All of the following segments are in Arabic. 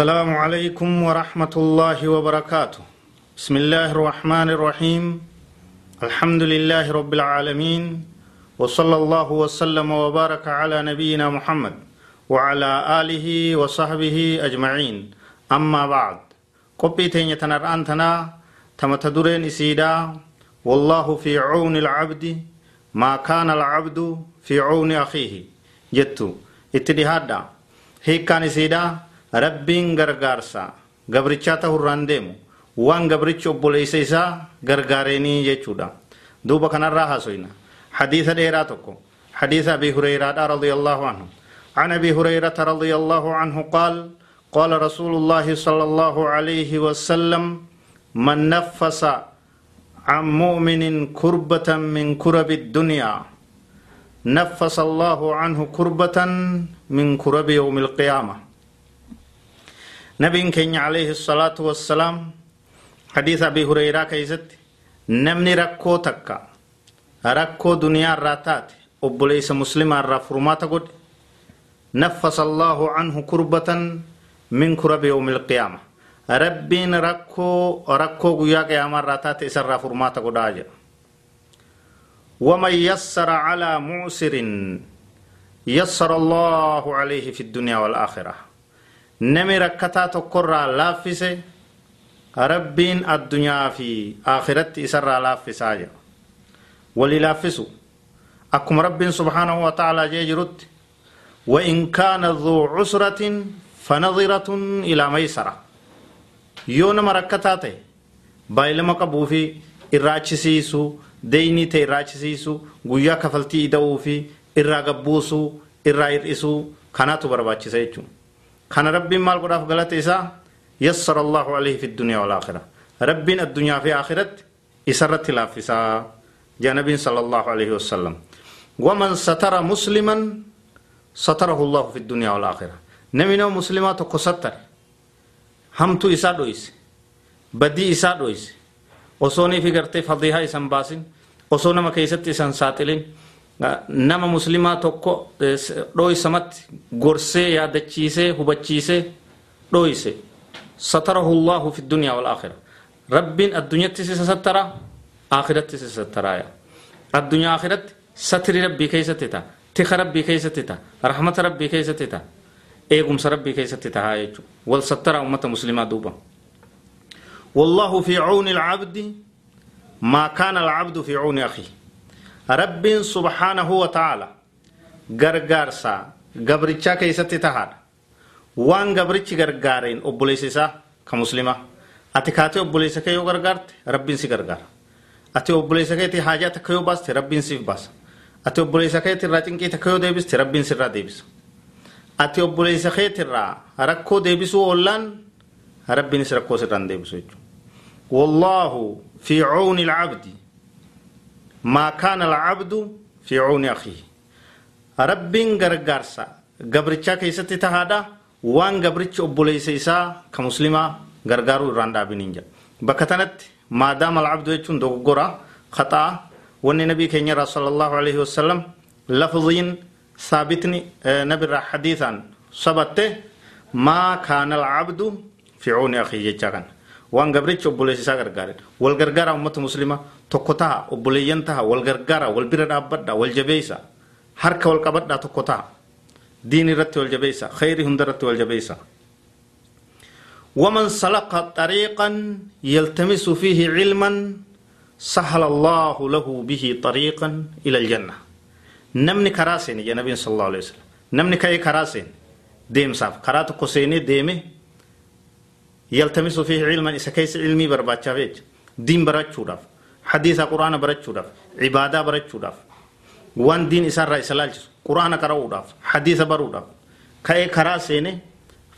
السلام عليكم ورحمة الله وبركاته. بسم الله الرحمن الرحيم. الحمد لله رب العالمين. وصلى الله وسلم وبارك على نبينا محمد وعلى آله وصحبه أجمعين. أما بعد. قبيتين يتنرأن تنا تمتدرين إسيدا والله في عون العبد ما كان العبد في عون أخيه. جتو. اتدهادا هيك كان إسيدا rabbiin gargaarsa gabrichaa ta'urraan deemu waan gabrichi obboleessa isaa gargaareenii jechuudha duuba kanarraa haasoyna حديث ديرا تكو حديث أبي هريرة رضي الله عنه عن أبي هريرة رضي الله عنه قال قال رسول الله صلى الله عليه وسلم من نفس عن مؤمن كربة من كرب الدنيا نفس الله عنه كربة من كرب يوم القيامة نبي كين عليه الصلاة والسلام. حديث أبي هريرة كيست نمني ركو تكا. ركو دنيا راتات. أبوليس مسلم الرفرمات قد. نفس الله عنه كربة من كرب يوم القيامة. ربين ركو ركو قيا قيامة راتات إسر رفرمات قد آجر. ومن يسر على معسر يسر الله عليه في الدنيا والآخرة. Tokkorraa laaffise rabbiin addunyaa fi akhiratti isarraa laaffisaa jedha walii laaffisu akkuma rabbiin subhaanahu wa ta'aalaa jee jirutti وإن كان ذو عسرة فنظرة إلى ميسرة يوم مركتاته بايلما قبوفي إراچسيسو ديني تي إراچسيسو قويا كفلتي إدوو في إرا قبوسو إرا إرئسو كاناتو برباچسا يجون كان ربي kana rabbiin maal godhaaf galata isaa yassara allahu alayhi fi dunyaa walaakhira rabbiin addunyaa fi aakhiratti isarratti laaffisaa janabiin sala allahu alayhi wasalam waman satara musliman satarahu allahu fi dunyaa walaakhira nami nama muslimaa tokko sattare hamtu isaa dhoyse badii isaa dhoyse osoo niifi gartee fadiihaa isan baasin osoo nama keessatti isan saaxilin muslimaa tokko dhoysamatti gorsee yaadachiisee hubachiisee dhoyse satarahu allahu fi dunyaa walaakhira rabbiin addunyatti isa sattara akhiratti isa sattaraaya addunyaa akhiratti satri rabbii keessatti ta'a tika rabbii keessatti ta'a rahmata rabbii keessatti ta'a eegumsa rabbii keessatti ta'a jechuudha wal sattara ummata muslimaa duuba والله في عون العبد ما كان العبد في عون أخيه rabbiin subhaanahu wa ta'ala gargaarsa gabrichaa keessatti tahaadha waan gabrichi gargaareen obboleessa isaa ka muslima ati kaatee obboleessa kee yoo gargaarte rabbiin si gargaara ati obboleessa keetii haajaa takka yoo baaste rabbiin siif baasa ati obboleessa keetii irraa cinqii takka yoo deebiste rabbiin sirraa deebisa ati obboleessa keetii irraa rakkoo deebisuu oollaan rabbiinis rakkoo sirraan deebisu jechuudha wallaahu fi ما كان العبد في عون أخيه. ربين غرغارسا. غبرچا كيستي تهادا. وان غبرچ أبوليس إسا كمسلمة غرغارو راندا بنينجا. بكتنت ما دام العبد يچون دوغورا. خطأ. وني نبي كينيا صلى الله عليه وسلم لفظين ثابتني نبي حديثا ثبت ما كان العبد في عون أخيه جاكن. Waan gabrichi obboleessi isaa gargaare wal gargaara ummata muslimaa tokko taha obboleeyyan taha wal gargaara wal bira dhaabbadha wal jabeeysa harka wal qabadha tokko taha diin irratti wal jabeeysa khayrii hunda irratti wal jabeeysa ومن سلك طريقا يلتمس فيه علما سهل الله له به طريقا إلى الجنه نمني كراسين يا نبي صلى الله عليه وسلم نمني كاي كراسين ديم صاف كراتو كوسيني ديمي يلتمس فيه علما إذا كيس علمي برباتشا فيج دين براتشوداف حديث قرآن براتشوداف عبادة براتشوداف وان دين إسار رأي سلالج. قرآن كراوداف حديث بروداف كأي كرا سيني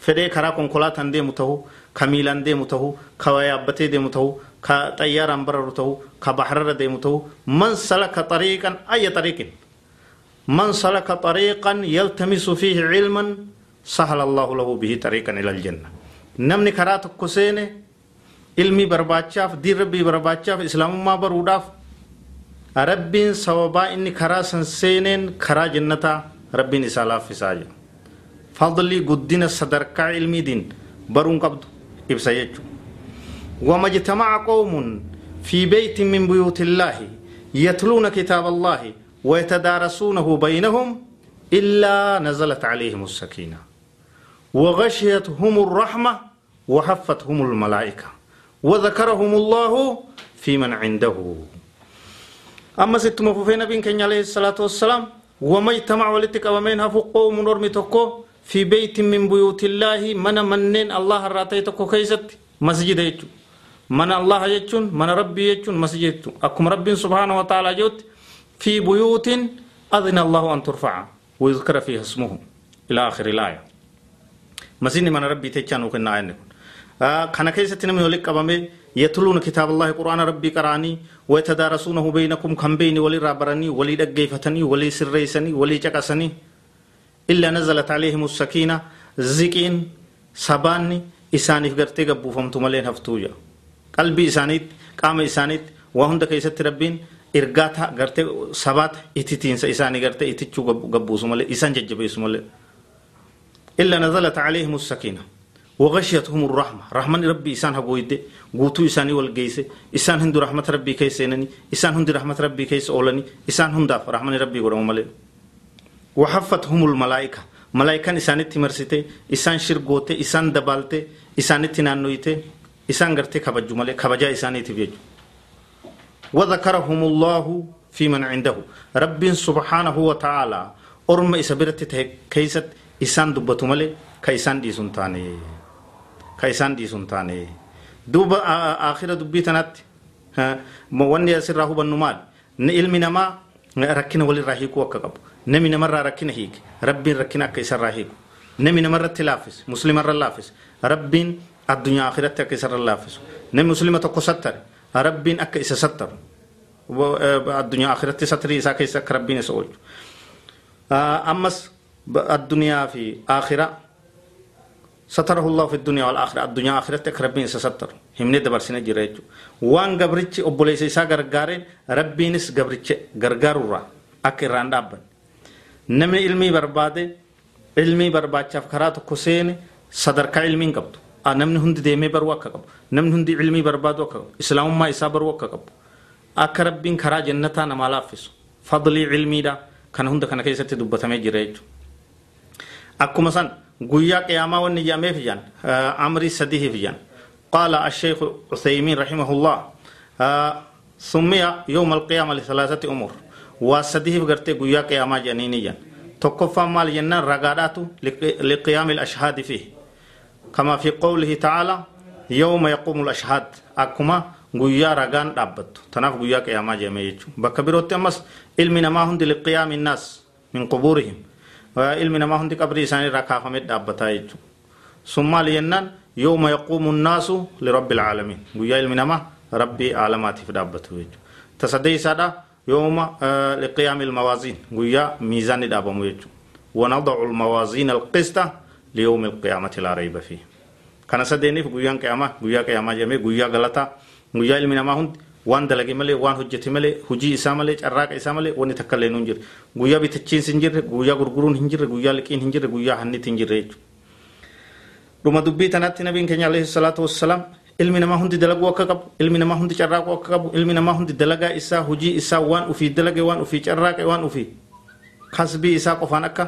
فدي كرا كونكولاتان دي متهو كميلان دي متهو كويابتي دي متهو كطياران برر متهو كبحرر دي متهو. من سلك طريقا أي طريق؟ من سلك طريقا يلتمس فيه علما سهل الله له به طريقا إلى الجنة. Namni karaa tokko seene ilmi barbaachaaf diin rabbii barbaachaaf islaamummaa baruudhaaf rabbiin sababaa inni karaa san seeneen karaa jannataa rabbiin isaa laaffisaa jira fadlii guddina sadarkaa ilmiitiin قبض إبسا يجو وما اجتمع قوم في بيت من بيوت الله يتلون كتاب الله ويتدارسونه بينهم إلا نزلت عليهم السكينة وغشيتهم الرحمة وحفتهم الملائكة وذكرهم الله في من عنده. أما ست مفوفين بين كن عليه الصلاة والسلام وما اجتمع ولتك ومن قوم نرمي تكو في بيت من بيوت الله. من منين الله الراتي تكو كيست؟ مسجد يجو. من الله يجون؟ من ربي يجون؟ مسجد أكم رب سبحانه وتعالى جوت في بيوت أذن الله أن ترفع. ويذكر فيها اسمه. إلى آخر الآية. Masiin mana rabbii techaa nuu kennaa inni kun. Kana keessatti namni walitti qabame yetuluun kitaaba Allahi quraana rabbii qaraanii waytadaarasuunahu beeynakum kan beeyni walirraa baranii walii dhaggeeffatanii walii sirreessanii walii caqasanii illa nazalat alayhim sakiina ziqiin sabaanni isaaniif gartee gabbuufamtu malee haftuu jedha. Qalbii isaaniitti qaama isaaniitti waa hunda keessatti rabbiin ergaa gartee sabaata ititiinsa isaanii gartee itichuu gabbuusu malee isan jajjabeessu malee. إلا نزلت عليهم السكينة وغشيتهم الرحمة. رحمن ربي إسان هقويد قوتو إساني والقيس إسان هندو رحمة ربي كيس إنني إسان هندو رحمة ربي كيس أولاني إسان هنداف رحمن ربي قرأم ملي وحفتهم الملائكة. ملائكة إساني تمرسيتي إسان شرقوتي إسان دبالتي إساني تنانويتي إسان قرتي كبجو ملي كبجا إساني تبيجو وذكرهم الله في من عنده. رب سبحانه وتعالى أرم إسابرت كيست إسان دبتو ملي كيسان دي سنتاني كيسان دي سنتاني دوبا آخر دبي تنات wanni asirraa hubannu maal ilmi namaa rakkina walirraa hiikuu akka qabu nami namarraa rakkina hiike rabbiin rakkina akka isarraa hiiku nami namarratti laaffise muslimarra laaffise rabbiin addunyaa akhiratti akka isarra laaffisu nami muslima tokko sattare rabbiin akka isa sattaru addunyaa akhiratti satrii isaa keessa akka rabbiin isa oolchu ammas addunyaa fi akhiraa ستره الله في الدنيا والآخرة. الدنيا آخرة ربين ستر. همني دبر سنة جريجو. وان غبرتش أبوليس إسا غرغارين ربينس غبرتش غرغارورا أكي راندابن نمي علمي بربادة علمي برباد شاف خرات كسين صدرك علمي قبض نمن هند ديمي بروا قبض نمن هند علمي برباد وقبض إسلام ما إسا بروا قبض أكا ربين خرا جنتا نمالافس فضلي علمي دا. كان هند كان كيسة دبتمي جريجو. أكو مثلا قويا قياما والنجامي فيان أمري سديه فيان قال الشيخ عثيمين رحمه الله سمي يوم القيامة لثلاثة أمور. وسديه فقرتي قويا قياما جنينيا تقفى مال جنان رقادات لقيام الأشهاد فيه. كما في قوله تعالى يوم يقوم الأشهاد أكما قويا رقان دابت تناف قويا قياما جميع بكبيروت أمس علمنا ما هند لقيام الناس من قبورهم. Ilmi namaa hundi qabrii isaanii irraa kaafamee dhaabbataa jechuudha. sun maal jennaan yooma yaquumu nnaasu lirabbi alcaalamiin guyyaa ilmi namaa rabbii aalamaatiif dhaabbatu jechuudha. tasaddee isaadha yooma liqiyaami ilmawaaziin guyyaa miizaanni dhaabamu jechuudha. ونضع الموازين القسط ليوم القيامة لا ريب فيه كان سدينيف غويان قيامة غويا قيامة جميع غويا غلطة غويا علم هند waan dalage malee waan hojjete malee hujii isaa malee carraaqa isaa malee wanni takka illee hin jirre guyyaa bitachiinsi hin jirre guyyaa gurguruun hin jirre guyyaa liqiin hin jirre guyyaa hanniti hin jirre jechuudha. dhuma dubbii tanatti nabiin keenya alayhi salaatu wassalaam ilmi namaa hundi dalaguu akka qabu ilmi namaa hundi carraaquu akka qabu ilmi namaa hundi dalagaa isaa hujii isaa waan ufii dalage waan ufii carraaqe waan ufii kasbii isaa qofaan akka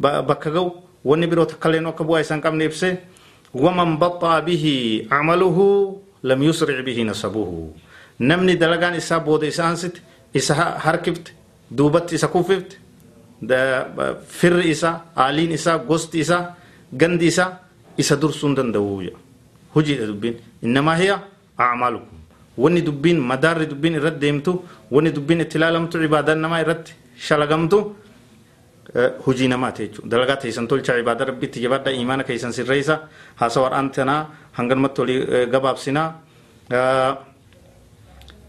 bakka ga'u wanni biroo takka illee akka bu'aa isaan qabne ibsee waman baxaa bihi camaluhu lam yusric bihi nasabuhu namni dalagaan isaa booda hansit isa harkifte duubatti isa kuffifte firri isaa aaliin isaa gosti isaa gandi isaa isa dursuu hin danda'u hojiidha dubbiin innamaa hiya acmaalukum wanni dubbiin madaarri dubbiin irratti deemtu wanni dubbiin itti ilaalamtu ibaadaan namaa irratti shalagamtu hujii namaati jechuudha dalagaa teessan tolcha ibaada rabbitti jabaadha imaana keessan sirreessa haasawaan tanaa hanganumatti olii gabaabsinaa